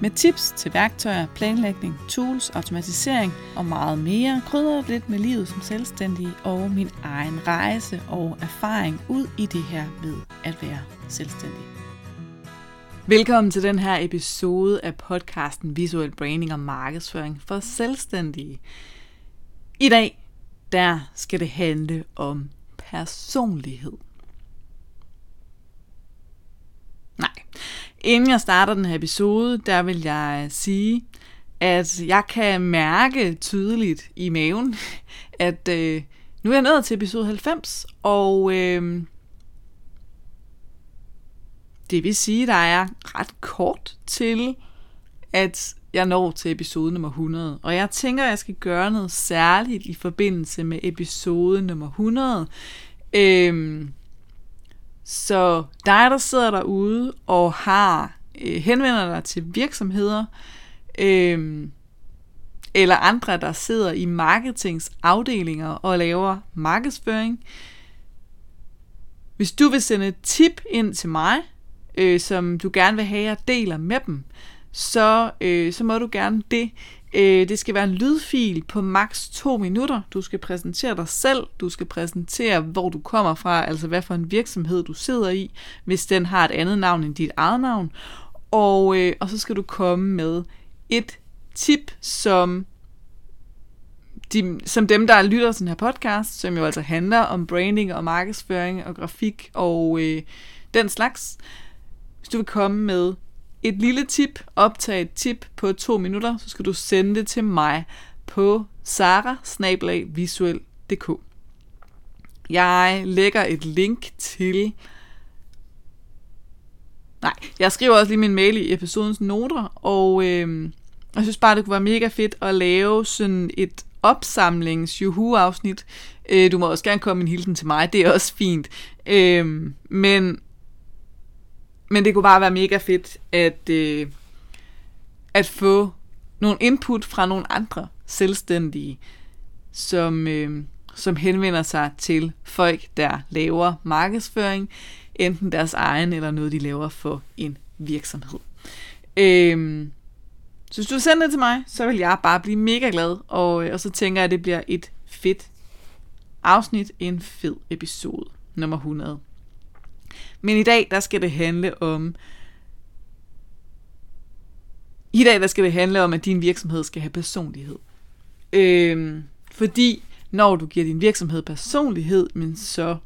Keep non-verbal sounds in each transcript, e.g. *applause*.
med tips til værktøjer, planlægning, tools, automatisering og meget mere. Krydder lidt med livet som selvstændig og min egen rejse og erfaring ud i det her med at være selvstændig. Velkommen til den her episode af podcasten Visuel Branding og Markedsføring for Selvstændige. I dag, der skal det handle om personlighed. Nej, inden jeg starter den her episode, der vil jeg sige, at jeg kan mærke tydeligt i maven, *laughs* at øh, nu er jeg nået til episode 90, og øh, det vil sige, at der er ret kort til, at jeg når til episode nummer 100. Og jeg tænker, at jeg skal gøre noget særligt i forbindelse med episode nummer 100. Øh, så dig, der sidder derude og har øh, henvender dig til virksomheder, øh, eller andre, der sidder i marketingsafdelinger og laver markedsføring. Hvis du vil sende et tip ind til mig, øh, som du gerne vil have, jeg deler med dem, så, øh, så må du gerne det. Øh, det skal være en lydfil på maks 2 minutter. Du skal præsentere dig selv, du skal præsentere, hvor du kommer fra, altså hvad for en virksomhed du sidder i, hvis den har et andet navn end dit eget navn. Og, øh, og så skal du komme med et tip, som de, som dem, der lytter til den her podcast, som jo altså handler om branding og markedsføring og grafik og øh, den slags. Hvis du vil komme med et lille tip, optag et tip på to minutter, så skal du sende det til mig på sara Jeg lægger et link til... Nej, jeg skriver også lige min mail i episodens noter, og øh, jeg synes bare, det kunne være mega fedt at lave sådan et opsamlings juhu afsnit øh, Du må også gerne komme en hilsen til mig, det er også fint. Øh, men men det kunne bare være mega fedt at, øh, at få nogle input fra nogle andre selvstændige, som, øh, som henvender sig til folk, der laver markedsføring, enten deres egen eller noget, de laver for en virksomhed. Øh, så hvis du sender det til mig, så vil jeg bare blive mega glad, og, øh, og så tænker jeg, at det bliver et fedt afsnit, en fed episode, nummer 100. Men i dag, der skal det handle om... I dag, der skal det handle om, at din virksomhed skal have personlighed. Øhm, fordi når du giver din virksomhed personlighed, men så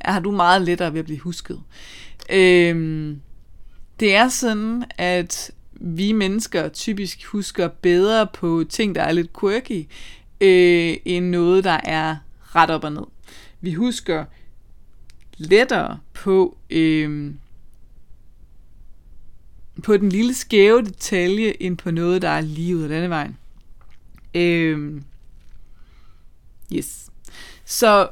har du meget lettere ved at blive husket. Øhm, det er sådan, at vi mennesker typisk husker bedre på ting, der er lidt quirky, øh, end noget, der er ret op og ned. Vi husker lettere på, øh, på den lille skæve detalje, end på noget, der er lige ud af denne vejen. Øh, yes. Så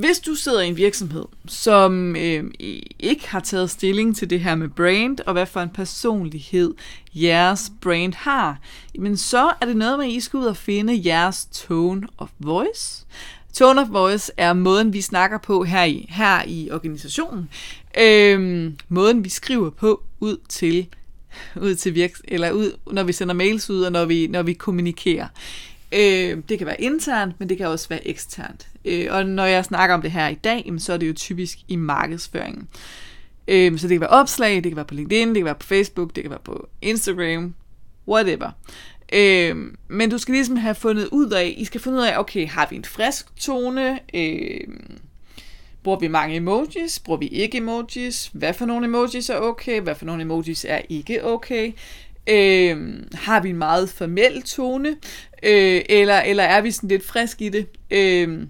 hvis du sidder i en virksomhed, som øh, ikke har taget stilling til det her med brand, og hvad for en personlighed jeres brand har, jamen så er det noget med, at I skal ud og finde jeres tone of voice. Tone of voice er måden, vi snakker på her i, her i organisationen. Øhm, måden, vi skriver på ud til ud til virks eller ud, når vi sender mails ud, og når vi, når vi kommunikerer. Øh, det kan være internt, men det kan også være eksternt. Øh, og når jeg snakker om det her i dag, så er det jo typisk i markedsføringen. Øh, så det kan være opslag, det kan være på LinkedIn, det kan være på Facebook, det kan være på Instagram, whatever. Øh, men du skal ligesom have fundet ud af, I skal finde ud af, okay, har vi en frisk tone? Øh, bruger vi mange emojis? Bruger vi ikke emojis? Hvad for nogle emojis er okay? Hvad for nogle emojis er ikke okay? Øh, har vi en meget formel tone? Øh, eller, eller er vi sådan lidt frisk i det? Øh,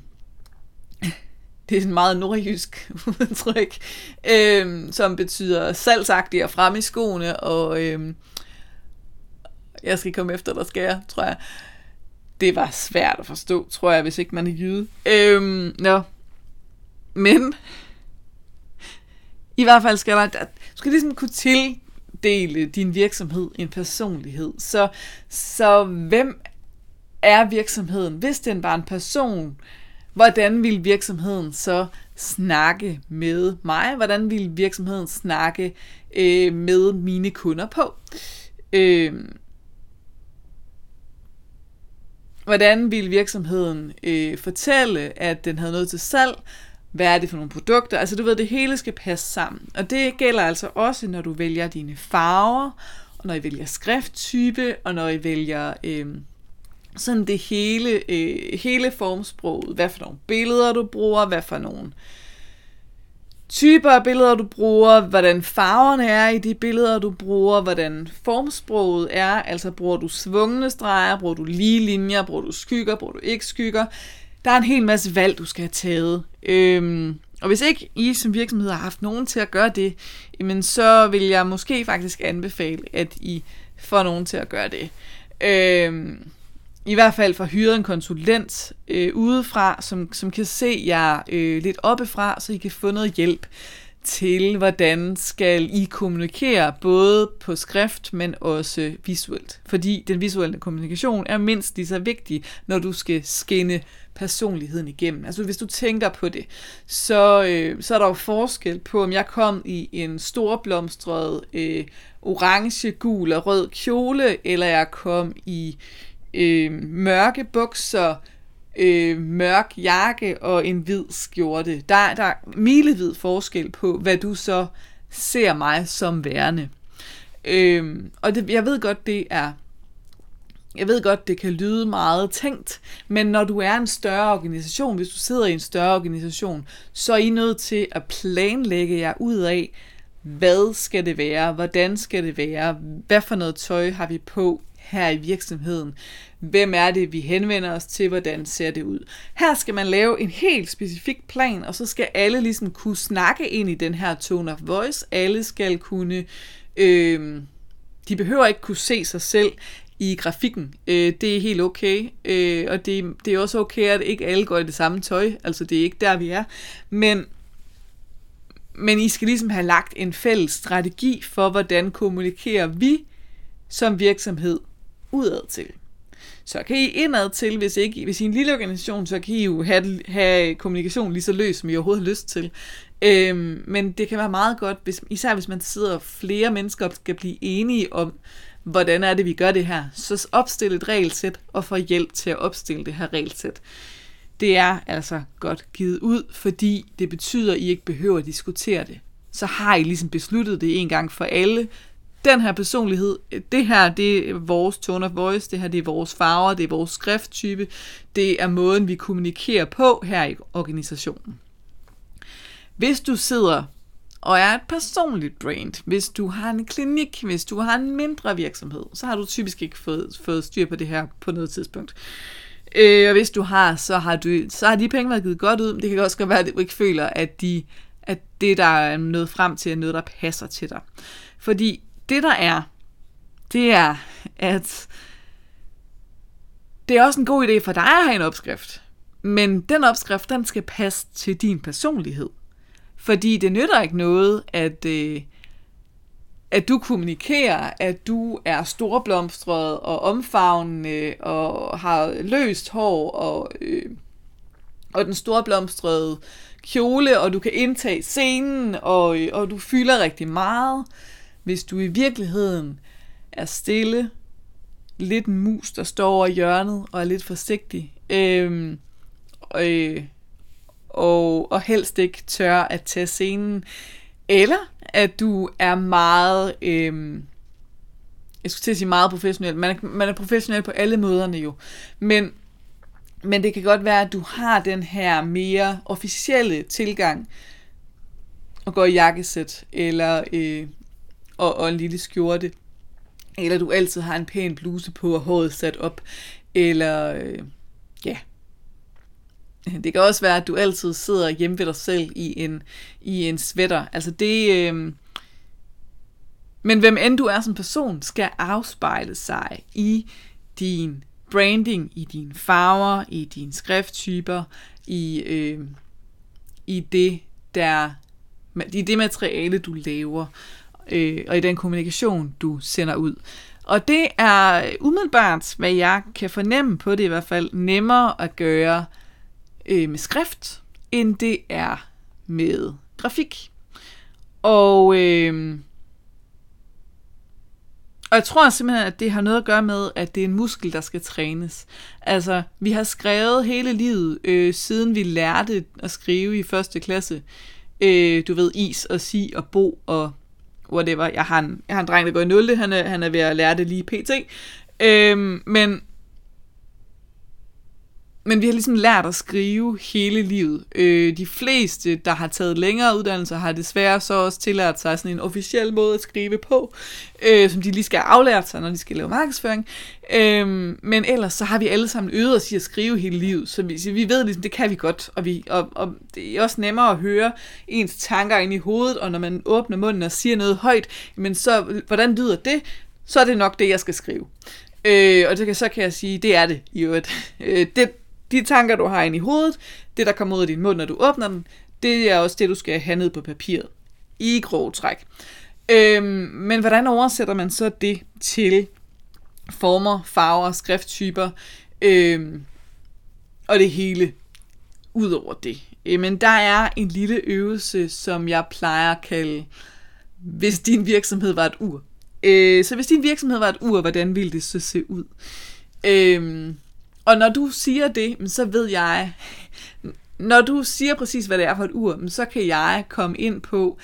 *laughs* det er en meget nordjysk *laughs* udtryk, øh, som betyder salgsagtig og frem i skoene, og, øh, jeg skal komme efter dig, skal jeg, tror jeg. Det var svært at forstå, tror jeg, hvis ikke man er jyde. Øhm, nå. Men i hvert fald skal der, der du skal ligesom kunne tildele din virksomhed en personlighed. Så, så hvem er virksomheden? Hvis den var en person, hvordan vil virksomheden så snakke med mig? Hvordan vil virksomheden snakke øh, med mine kunder på? Øh, hvordan vil virksomheden øh, fortælle, at den havde noget til salg? Hvad er det for nogle produkter? Altså du ved, det hele skal passe sammen. Og det gælder altså også, når du vælger dine farver, og når I vælger skrifttype, og når I vælger øh, sådan det hele, øh, hele formsproget. Hvad for nogle billeder du bruger, hvad for nogle typer af billeder du bruger, hvordan farverne er i de billeder du bruger, hvordan formsproget er, altså bruger du svungne streger, bruger du lige linjer, bruger du skygger, bruger du ikke skygger. Der er en hel masse valg, du skal have taget. Øhm, og hvis ikke I som virksomhed har haft nogen til at gøre det, jamen så vil jeg måske faktisk anbefale, at I får nogen til at gøre det. Øhm, i hvert fald får hyret en konsulent øh, udefra, som, som kan se jer øh, lidt oppefra, så I kan få noget hjælp til, hvordan skal I kommunikere, både på skrift, men også visuelt. Fordi den visuelle kommunikation er mindst lige så vigtig, når du skal skinne personligheden igennem. Altså hvis du tænker på det, så, øh, så er der jo forskel på, om jeg kom i en storblomstret øh, orange, gul og rød kjole, eller jeg kom i øh, mørke bukser, øh, mørk jakke og en hvid skjorte. Der, der er milevid forskel på, hvad du så ser mig som værende. Øh, og det, jeg ved godt, det er jeg ved godt, det kan lyde meget tænkt, men når du er en større organisation, hvis du sidder i en større organisation, så er I nødt til at planlægge jer ud af, hvad skal det være, hvordan skal det være, hvad for noget tøj har vi på, her i virksomheden. Hvem er det, vi henvender os til? Hvordan ser det ud? Her skal man lave en helt specifik plan, og så skal alle ligesom kunne snakke ind i den her tone of voice. Alle skal kunne... Øh, de behøver ikke kunne se sig selv i grafikken. Øh, det er helt okay. Øh, og det, det er også okay, at ikke alle går i det samme tøj. Altså, det er ikke der, vi er. Men men I skal ligesom have lagt en fælles strategi for, hvordan kommunikerer vi som virksomhed udad til. Så kan I indad til, hvis ikke hvis I er en lille organisation, så kan I jo have, have kommunikation lige så løs, som I overhovedet har lyst til. Øhm, men det kan være meget godt, hvis, især hvis man sidder flere mennesker og skal blive enige om, hvordan er det, vi gør det her. Så opstil et regelsæt og få hjælp til at opstille det her regelsæt. Det er altså godt givet ud, fordi det betyder, at I ikke behøver at diskutere det. Så har I ligesom besluttet det en gang for alle, den her personlighed, det her det er vores tone of voice, det her det er vores farver, det er vores skrifttype, det er måden, vi kommunikerer på her i organisationen. Hvis du sidder og er et personligt brand, hvis du har en klinik, hvis du har en mindre virksomhed, så har du typisk ikke fået, fået styr på det her på noget tidspunkt. Øh, og hvis du har, så har, du, så har de penge været givet godt ud, men det kan også godt være, at du ikke føler, at, de, at det, der er nået frem til, er noget, der passer til dig. Fordi det der er, det er, at det er også en god idé for dig at have en opskrift. Men den opskrift, den skal passe til din personlighed. Fordi det nytter ikke noget, at, øh, at du kommunikerer, at du er storblomstret og omfavnende og har løst hår og, øh, og den storblomstrede kjole, og du kan indtage scenen, og, øh, og du fylder rigtig meget. Hvis du i virkeligheden er stille, lidt en mus, der står over hjørnet og er lidt forsigtig, øh, øh, og, og helst ikke tør at tage scenen, eller at du er meget, Øh, jeg skulle til at sige meget professionel, man er, man er professionel på alle måderne jo, men, men det kan godt være, at du har den her mere officielle tilgang, og går i jakkesæt, eller øh, og, og en lille skjorte. Eller du altid har en pæn bluse på og håret sat op. Eller øh, ja. *laughs* Det kan også være, at du altid sidder hjemme ved dig selv i en, i en sweater. Altså det... Øh, men hvem end du er som person, skal afspejle sig i din branding i dine farver, i dine skrifttyper, i, øh, i det der i det materiale, du laver, øh, og i den kommunikation, du sender ud. Og det er umiddelbart, hvad jeg kan fornemme på det i hvert fald, nemmere at gøre øh, med skrift, end det er med grafik. Og, øh, og jeg tror simpelthen, at det har noget at gøre med, at det er en muskel, der skal trænes. Altså, vi har skrevet hele livet, øh, siden vi lærte at skrive i første klasse. Øh, du ved, is og si og bo og whatever. Jeg har en, jeg har en dreng, der går i 0. Han er, han er ved at lære det lige pt. Øh, men men vi har ligesom lært at skrive hele livet. Øh, de fleste, der har taget længere uddannelser, har desværre så også tillært sig sådan en officiel måde at skrive på, øh, som de lige skal aflære sig, når de skal lave markedsføring. Øh, men ellers så har vi alle sammen øvet os i at skrive hele livet, så vi, så vi ved ligesom, det kan vi godt, og, vi, og, og det er også nemmere at høre ens tanker ind i hovedet, og når man åbner munden og siger noget højt, men så, hvordan lyder det? Så er det nok det, jeg skal skrive. Øh, og det kan, så kan jeg sige, det er det i øvrigt. Øh, det, de tanker, du har inde i hovedet, det, der kommer ud af din mund, når du åbner den, det er også det, du skal have ned på papiret. I grov træk. Øhm, men hvordan oversætter man så det til former, farver, skrifttyper øhm, og det hele ud over det? Øh, men der er en lille øvelse, som jeg plejer at kalde, hvis din virksomhed var et ur. Øh, så hvis din virksomhed var et ur, hvordan ville det så se ud? Øh, og når du siger det, så ved jeg, når du siger præcis, hvad det er for et ur, så kan jeg komme ind på,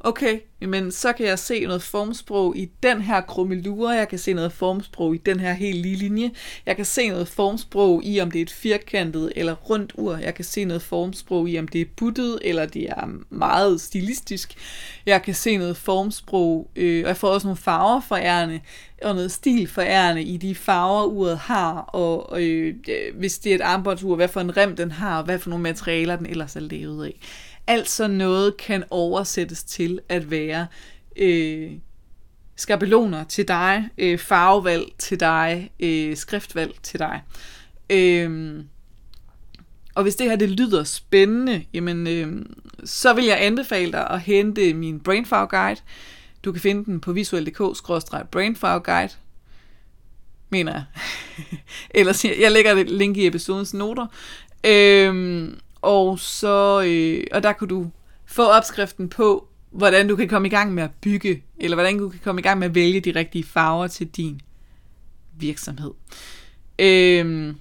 okay, men så kan jeg se noget formsprog i den her krummelure, jeg kan se noget formsprog i den her helt lige linje, jeg kan se noget formsprog i, om det er et firkantet eller rundt ur, jeg kan se noget formsprog i, om det er buttet, eller det er meget stilistisk, jeg kan se noget formsprog, øh, og jeg får også nogle farver for ærne, og noget stil for ærne i de farver, uret har, og øh, øh, hvis det er et armbåndsur, hvad for en rem den har, og hvad for nogle materialer den ellers er lavet af. Alt sådan noget kan oversættes til at være øh, skabeloner til dig, øh, farvevalg til dig, øh, skriftvalg til dig. Øh, og hvis det her det lyder spændende, jamen, øh, så vil jeg anbefale dig at hente min Brainfarve Guide. Du kan finde den på visuel.dk-brainfarve guide mener jeg. *laughs* Ellers, jeg lægger et link i episodens noter. Øhm, og så øh, og der kunne du få opskriften på, hvordan du kan komme i gang med at bygge, eller hvordan du kan komme i gang med at vælge de rigtige farver til din virksomhed. Øhm,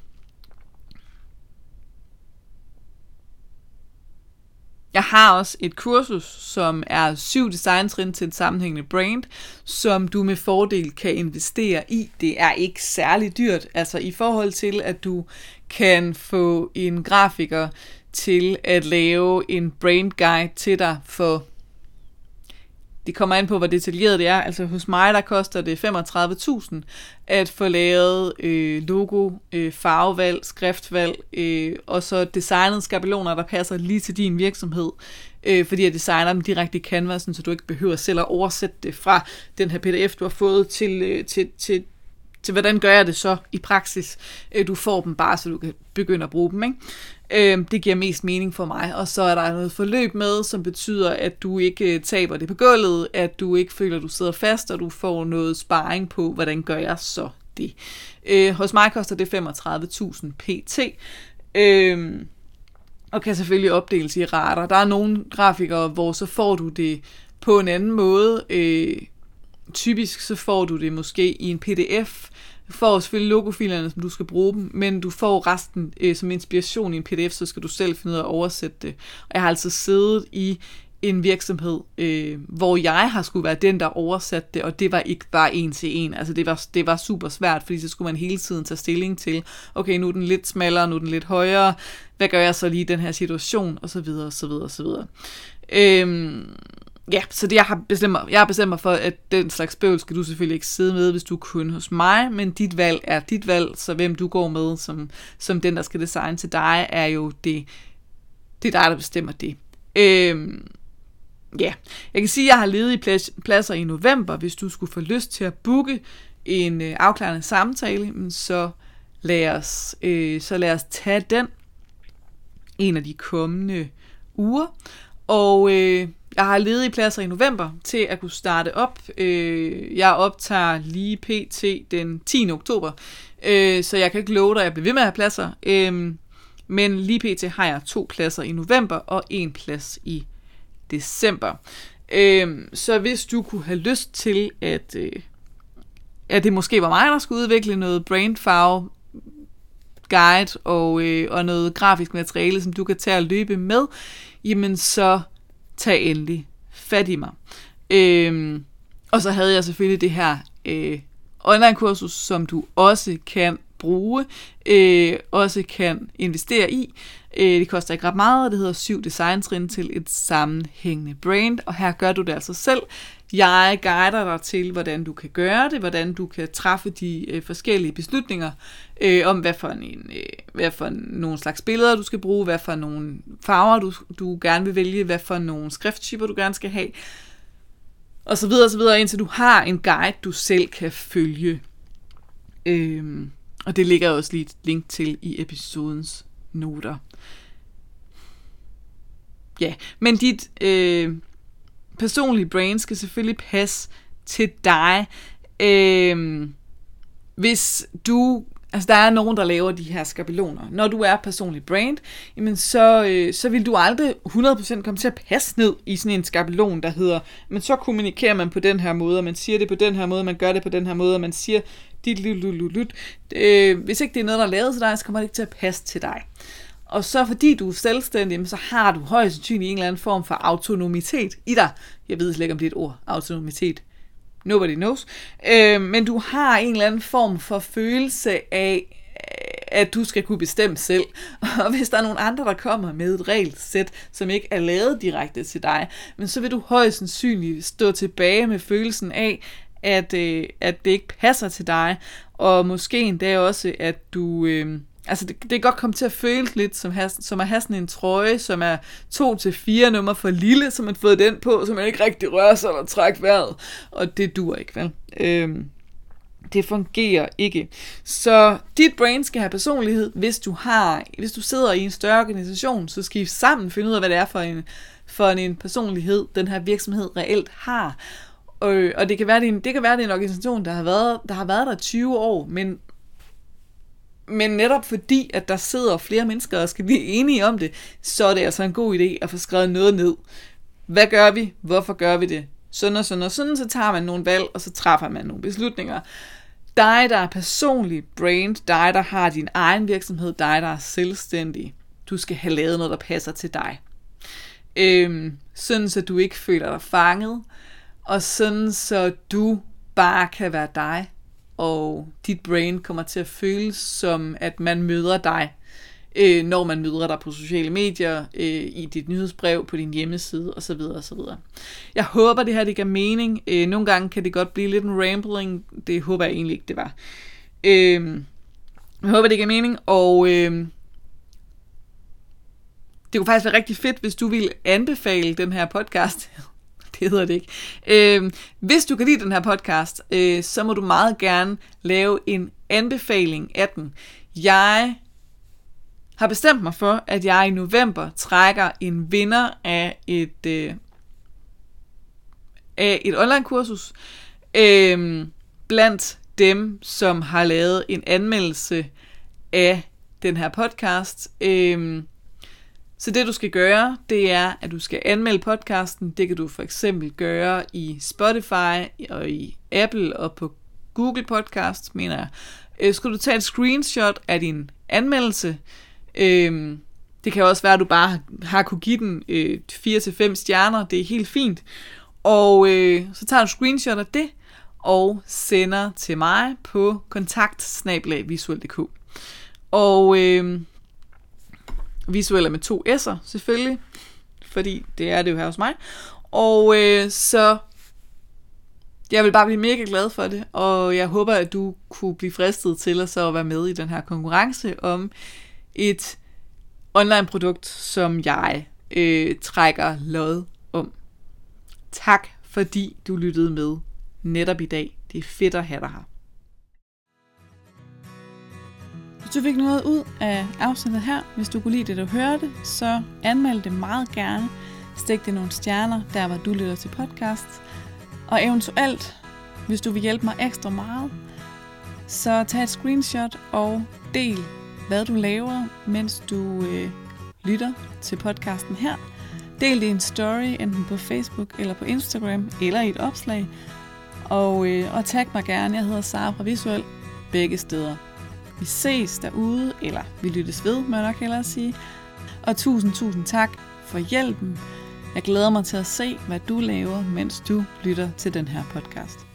Jeg har også et kursus, som er syv designtrin til et sammenhængende brand, som du med fordel kan investere i. Det er ikke særlig dyrt, altså i forhold til, at du kan få en grafiker til at lave en brand guide til dig for det kommer an på, hvor detaljeret det er. Altså hos mig, der koster det 35.000 at få lavet øh, logo, øh, farvevalg, skriftvalg, øh, og så designet skabeloner, der passer lige til din virksomhed. Øh, fordi jeg designer dem direkte i Canva, så du ikke behøver selv at oversætte det fra den her pdf, du har fået til, øh, til, til, til hvordan gør jeg det så i praksis. Øh, du får dem bare, så du kan begynde at bruge dem. Ikke? Øh, det giver mest mening for mig. Og så er der noget forløb med, som betyder, at du ikke øh, taber det på gulvet, at du ikke føler, at du sidder fast, og du får noget sparring på, hvordan gør jeg så det. Øh, hos mig koster det 35.000 pt. Øh, og kan selvfølgelig opdeles i rater. Der er nogle grafikere, hvor så får du det på en anden måde. Øh, typisk så får du det måske i en pdf, får selvfølgelig logofilerne, som du skal bruge dem, men du får resten øh, som inspiration i en pdf, så skal du selv finde ud af at oversætte det. Og jeg har altså siddet i en virksomhed, øh, hvor jeg har skulle være den, der oversatte det, og det var ikke bare en til en. Altså det var, det var super svært, fordi så skulle man hele tiden tage stilling til, okay, nu er den lidt smallere, nu er den lidt højere, hvad gør jeg så lige i den her situation, og så videre, og så videre, og så videre. Øhm, ja, så det, jeg, har bestemt mig, jeg har bestemt mig for, at den slags bøvl skal du selvfølgelig ikke sidde med, hvis du er kun hos mig, men dit valg er dit valg, så hvem du går med som, som den, der skal designe til dig, er jo det, det er dig, der bestemmer det. Øhm, ja, jeg kan sige, at jeg har ledige pladser i november, hvis du skulle få lyst til at booke en øh, afklarende samtale, så lad os, øh, så lad os tage den en af de kommende uger. Og øh, jeg har ledige pladser i november til at kunne starte op. Øh, jeg optager lige pt. den 10. oktober, øh, så jeg kan ikke love dig, at jeg bliver ved med at have pladser. Øh, men lige pt. har jeg to pladser i november og en plads i december. Øh, så hvis du kunne have lyst til, at, øh, at det måske var mig, der skulle udvikle noget brainfarve guide og, øh, og noget grafisk materiale, som du kan tage og løbe med, jamen så tag endelig fat i mig. Øhm, og så havde jeg selvfølgelig det her øh, online-kursus, som du også kan bruge, øh, også kan investere i. Øh, det koster ikke ret meget, og det hedder syv designtrin til et sammenhængende brand, og her gør du det altså selv. Jeg guider dig til, hvordan du kan gøre det, hvordan du kan træffe de øh, forskellige beslutninger øh, om, hvad for, en, øh, hvad for nogle slags billeder du skal bruge, hvad for nogle farver du, du gerne vil vælge, hvad for nogle skrifttyper du gerne skal have, og så videre, og så videre, indtil du har en guide, du selv kan følge. Øhm, og det ligger også lige et link til i episodens noter. Ja, men dit øh, personlige brand skal selvfølgelig passe til dig. Øh, hvis du Altså, der er nogen, der laver de her skabeloner. Når du er personlig brand, jamen så, øh, så vil du aldrig 100% komme til at passe ned i sådan en skabelon, der hedder, men så kommunikerer man på den her måde, og man siger det på den her måde, man gør det på den her måde, og man siger dit lut, lut, lut. Øh, hvis ikke det er noget, der er lavet til dig, så kommer det ikke til at passe til dig. Og så fordi du er selvstændig, så har du højst sandsynligt en eller anden form for autonomitet i dig. Jeg ved slet ikke, om det er et ord, autonomitet. Nobody knows. Øh, men du har en eller anden form for følelse af, øh, at du skal kunne bestemme selv. *laughs* Og hvis der er nogen andre, der kommer med et regelsæt, som ikke er lavet direkte til dig, men så vil du højst sandsynligt stå tilbage med følelsen af, at, øh, at det ikke passer til dig, og måske endda også, at du... Øh, Altså, det, det kan godt komme til at føles lidt som, has, som at have sådan en trøje, som er to til fire nummer for lille, som man har fået den på, så man ikke rigtig rører sig eller trækker vejret. Og det dur ikke, vel? Øhm, det fungerer ikke. Så dit brain skal have personlighed. Hvis du har, hvis du sidder i en større organisation, så skal I sammen finde ud af, hvad det er for en, for en personlighed, den her virksomhed reelt har. Og, og det kan være, det, en, det kan være, det er en organisation, der har været der, har været der 20 år, men men netop fordi, at der sidder flere mennesker og skal blive enige om det, så er det altså en god idé at få skrevet noget ned. Hvad gør vi? Hvorfor gør vi det? Sådan og sådan og sådan, så tager man nogle valg, og så træffer man nogle beslutninger. Dig, der er personlig brand, dig, der har din egen virksomhed, dig, der er selvstændig. Du skal have lavet noget, der passer til dig. Øhm, sådan så du ikke føler dig fanget, og sådan så du bare kan være dig og dit brain kommer til at føles som, at man møder dig, øh, når man møder dig på sociale medier, øh, i dit nyhedsbrev, på din hjemmeside osv. osv. Jeg håber, det her det giver mening. Øh, nogle gange kan det godt blive lidt en rambling. Det håber jeg egentlig ikke, det var. Øh, jeg håber, det giver mening, og øh, det kunne faktisk være rigtig fedt, hvis du ville anbefale den her podcast *laughs* det hedder det ikke. Øh, hvis du kan lide den her podcast, øh, så må du meget gerne lave en anbefaling af den. Jeg har bestemt mig for, at jeg i november trækker en vinder af et, øh, af et online-kursus øh, blandt dem, som har lavet en anmeldelse af den her podcast. Øh, så det du skal gøre, det er, at du skal anmelde podcasten. Det kan du for eksempel gøre i Spotify og i Apple og på Google Podcast, mener jeg. Øh, skal du tage et screenshot af din anmeldelse? Øh, det kan også være, at du bare har kunne give den øh, 4-5 stjerner. Det er helt fint. Og øh, så tager du screenshot af det og sender til mig på kontakt Og øh, visuelle med to s'er, selvfølgelig. Fordi det er det jo her hos mig. Og øh, så jeg vil bare blive mega glad for det, og jeg håber, at du kunne blive fristet til at så være med i den her konkurrence om et online produkt, som jeg øh, trækker lod om. Tak fordi du lyttede med netop i dag. Det er fedt at have dig her. Hvis du fik noget ud af afsnittet her, hvis du kunne lide det, du hørte, så anmeld det meget gerne. Stik det nogle stjerner, der hvor du lytter til podcast. Og eventuelt, hvis du vil hjælpe mig ekstra meget, så tag et screenshot og del, hvad du laver, mens du øh, lytter til podcasten her. Del det i en story, enten på Facebook eller på Instagram, eller i et opslag. Og, øh, og tag mig gerne, jeg hedder Sara fra Visuel, begge steder. Vi ses derude, eller vi lyttes ved, må jeg nok hellere sige. Og tusind, tusind tak for hjælpen. Jeg glæder mig til at se, hvad du laver, mens du lytter til den her podcast.